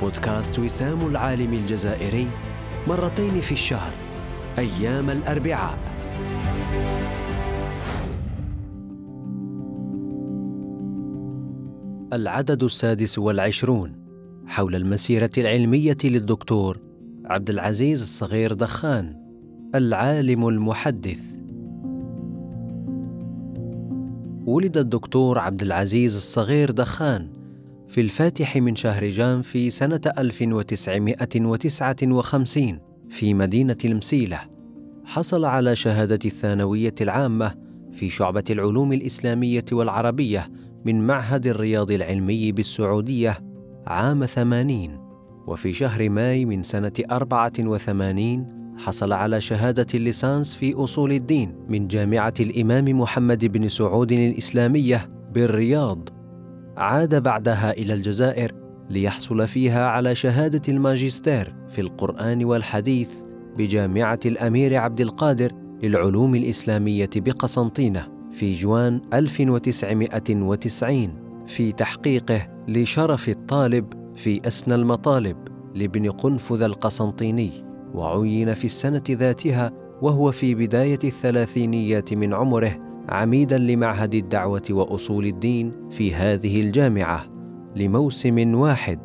بودكاست وسام العالم الجزائري مرتين في الشهر أيام الأربعاء. العدد السادس والعشرون حول المسيرة العلمية للدكتور عبد العزيز الصغير دخان العالم المحدث. ولد الدكتور عبد العزيز الصغير دخان في الفاتح من شهر جانفي سنة 1959 في مدينة المسيلة حصل على شهادة الثانوية العامة في شعبة العلوم الإسلامية والعربية من معهد الرياض العلمي بالسعودية عام 80 وفي شهر ماي من سنة 84 حصل على شهادة الليسانس في أصول الدين من جامعة الإمام محمد بن سعود الإسلامية بالرياض. عاد بعدها إلى الجزائر ليحصل فيها على شهادة الماجستير في القرآن والحديث بجامعة الأمير عبد القادر للعلوم الإسلامية بقسنطينة في جوان 1990 في تحقيقه لشرف الطالب في أسنى المطالب لابن قنفذ القسنطيني وعين في السنة ذاتها وهو في بداية الثلاثينيات من عمره عميدا لمعهد الدعوة وأصول الدين في هذه الجامعة لموسم واحد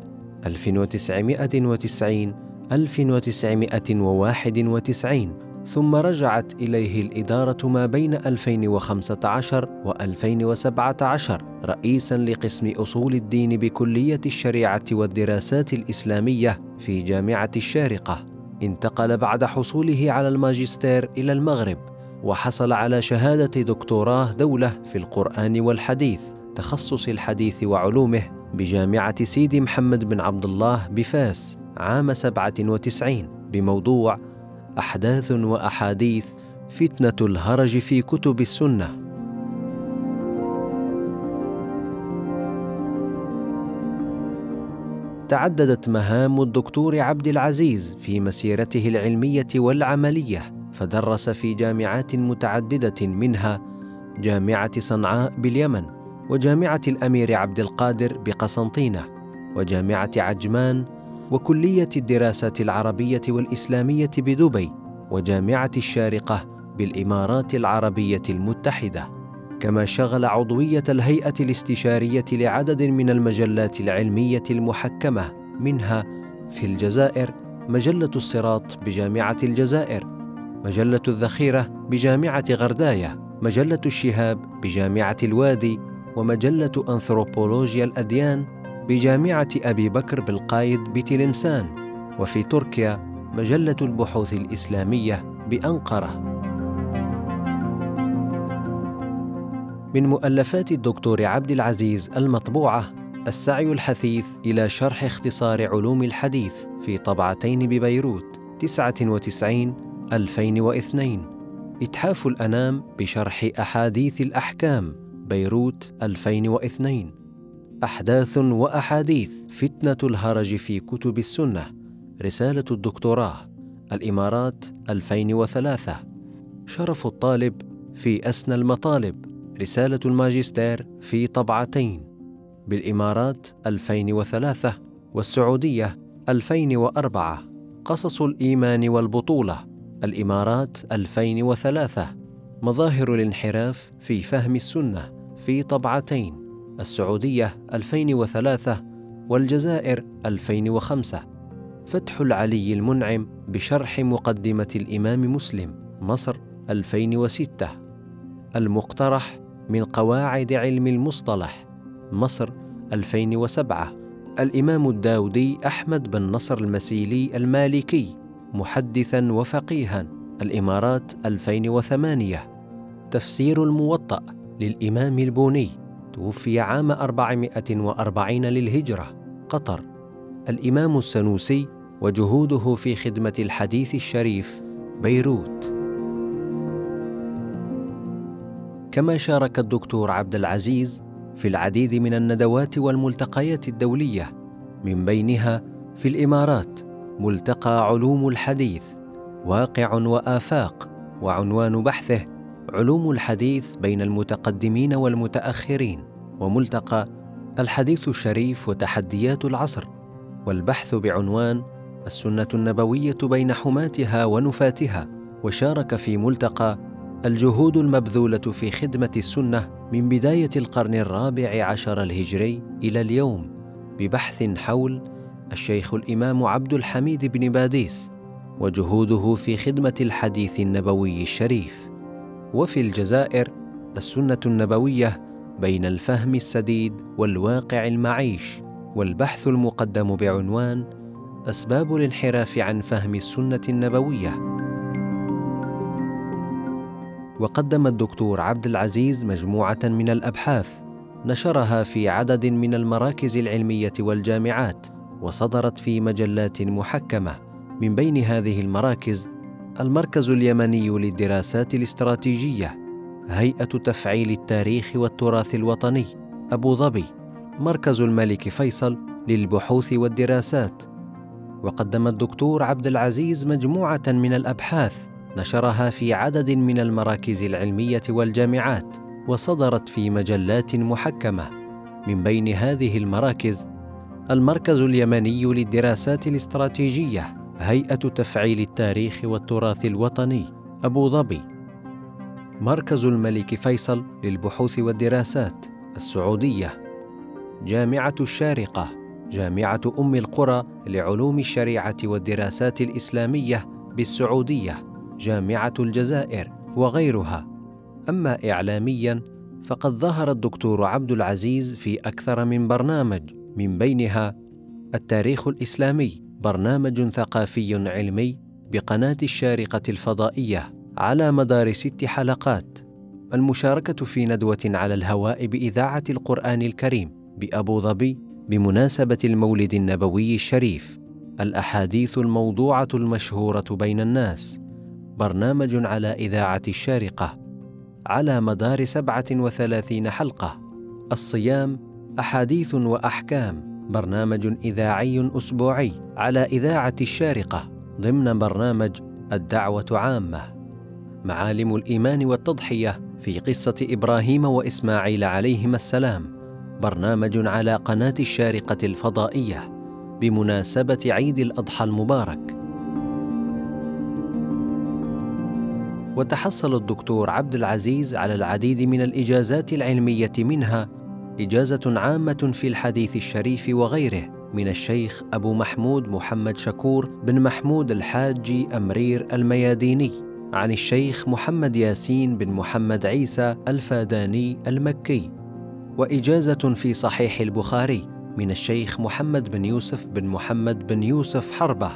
1990 1991 ثم رجعت إليه الإدارة ما بين 2015 و 2017 رئيسا لقسم أصول الدين بكلية الشريعة والدراسات الإسلامية في جامعة الشارقة. انتقل بعد حصوله على الماجستير إلى المغرب. وحصل على شهادة دكتوراه دولة في القرآن والحديث تخصص الحديث وعلومه بجامعة سيدي محمد بن عبد الله بفاس عام 97 بموضوع أحداث وأحاديث فتنة الهرج في كتب السنة. تعددت مهام الدكتور عبد العزيز في مسيرته العلمية والعملية. فدرس في جامعات متعددة منها جامعة صنعاء باليمن وجامعة الأمير عبد القادر بقسنطينة وجامعة عجمان وكلية الدراسات العربية والإسلامية بدبي وجامعة الشارقة بالإمارات العربية المتحدة. كما شغل عضوية الهيئة الاستشارية لعدد من المجلات العلمية المحكمة منها في الجزائر مجلة الصراط بجامعة الجزائر. مجلة الذخيرة بجامعة غرداية مجلة الشهاب بجامعة الوادي ومجلة أنثروبولوجيا الأديان بجامعة أبي بكر بالقايد بتلمسان وفي تركيا مجلة البحوث الإسلامية بأنقرة. من مؤلفات الدكتور عبد العزيز المطبوعة السعي الحثيث إلى شرح اختصار علوم الحديث في طبعتين ببيروت 99 2002 إتحاف الأنام بشرح أحاديث الأحكام بيروت 2002 أحداث وأحاديث فتنة الهرج في كتب السنة. رسالة الدكتوراه. الإمارات 2003 شرف الطالب في أسنى المطالب. رسالة الماجستير في طبعتين. بالإمارات 2003 والسعودية 2004 قصص الإيمان والبطولة. الإمارات 2003 مظاهر الانحراف في فهم السنة في طبعتين السعودية 2003 والجزائر 2005 فتح العلي المنعم بشرح مقدمة الإمام مسلم مصر 2006 المقترح من قواعد علم المصطلح مصر 2007 الإمام الداودي أحمد بن نصر المسيلي المالكي محدثا وفقيها الإمارات 2008 تفسير الموطأ للإمام البوني توفي عام 440 للهجرة قطر. الإمام السنوسي وجهوده في خدمة الحديث الشريف بيروت. كما شارك الدكتور عبد العزيز في العديد من الندوات والملتقيات الدولية من بينها في الإمارات. ملتقى علوم الحديث واقع وآفاق وعنوان بحثه علوم الحديث بين المتقدمين والمتأخرين وملتقى الحديث الشريف وتحديات العصر والبحث بعنوان السنة النبوية بين حماتها ونفاتها وشارك في ملتقى الجهود المبذولة في خدمة السنة من بداية القرن الرابع عشر الهجري إلى اليوم ببحث حول الشيخ الإمام عبد الحميد بن باديس وجهوده في خدمة الحديث النبوي الشريف. وفي الجزائر السنة النبوية بين الفهم السديد والواقع المعيش والبحث المقدم بعنوان أسباب الانحراف عن فهم السنة النبوية. وقدم الدكتور عبد العزيز مجموعة من الأبحاث نشرها في عدد من المراكز العلمية والجامعات. وصدرت في مجلات محكمة. من بين هذه المراكز المركز اليمني للدراسات الاستراتيجية هيئة تفعيل التاريخ والتراث الوطني أبو ظبي. مركز الملك فيصل للبحوث والدراسات. وقدم الدكتور عبد العزيز مجموعة من الأبحاث نشرها في عدد من المراكز العلمية والجامعات وصدرت في مجلات محكمة. من بين هذه المراكز المركز اليمني للدراسات الاستراتيجية هيئة تفعيل التاريخ والتراث الوطني أبو ظبي. مركز الملك فيصل للبحوث والدراسات السعودية. جامعة الشارقة جامعة أم القرى لعلوم الشريعة والدراسات الإسلامية بالسعودية جامعة الجزائر وغيرها. أما اعلاميا فقد ظهر الدكتور عبد العزيز في أكثر من برنامج. من بينها التاريخ الإسلامي برنامج ثقافي علمي بقناة الشارقة الفضائية على مدار ست حلقات. المشاركة في ندوة على الهواء بإذاعة القرآن الكريم بأبو ظبي بمناسبة المولد النبوي الشريف. الأحاديث الموضوعة المشهورة بين الناس. برنامج على إذاعة الشارقة على مدار سبعة وثلاثين حلقة. الصيام أحاديث وأحكام. برنامج إذاعي أسبوعي على إذاعة الشارقة ضمن برنامج الدعوة عامة. معالم الإيمان والتضحية في قصة إبراهيم وإسماعيل عليهما السلام. برنامج على قناة الشارقة الفضائية بمناسبة عيد الأضحى المبارك. وتحصل الدكتور عبد العزيز على العديد من الإجازات العلمية منها إجازة عامة في الحديث الشريف وغيره من الشيخ أبو محمود محمد شكور بن محمود الحاجي أمرير المياديني عن الشيخ محمد ياسين بن محمد عيسى الفاداني المكي. وإجازة في صحيح البخاري من الشيخ محمد بن يوسف بن محمد بن يوسف حربة.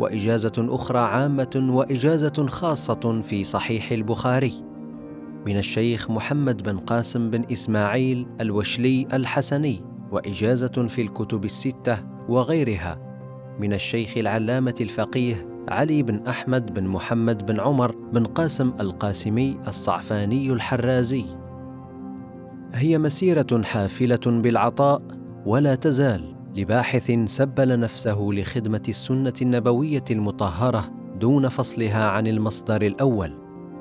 وإجازة أخرى عامة وإجازة خاصة في صحيح البخاري. من الشيخ محمد بن قاسم بن إسماعيل الوشلي الحسني وإجازة في الكتب الستة وغيرها. من الشيخ العلامة الفقيه علي بن أحمد بن محمد بن عمر بن قاسم القاسمي الصعفاني الحرازي. هي مسيرة حافلة بالعطاء ولا تزال لباحث سبل نفسه لخدمة السنة النبوية المطهرة دون فصلها عن المصدر الأول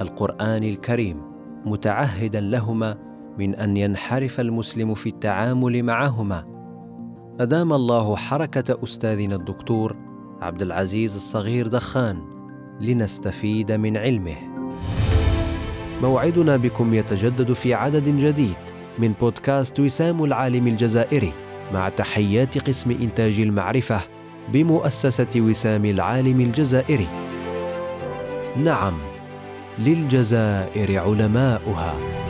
القرآن الكريم. متعهدا لهما من أن ينحرف المسلم في التعامل معهما أدام الله حركة أستاذنا الدكتور عبد العزيز الصغير دخان لنستفيد من علمه موعدنا بكم يتجدد في عدد جديد من بودكاست وسام العالم الجزائري مع تحيات قسم إنتاج المعرفة بمؤسسة وسام العالم الجزائري. نعم، للجزائر علماؤها.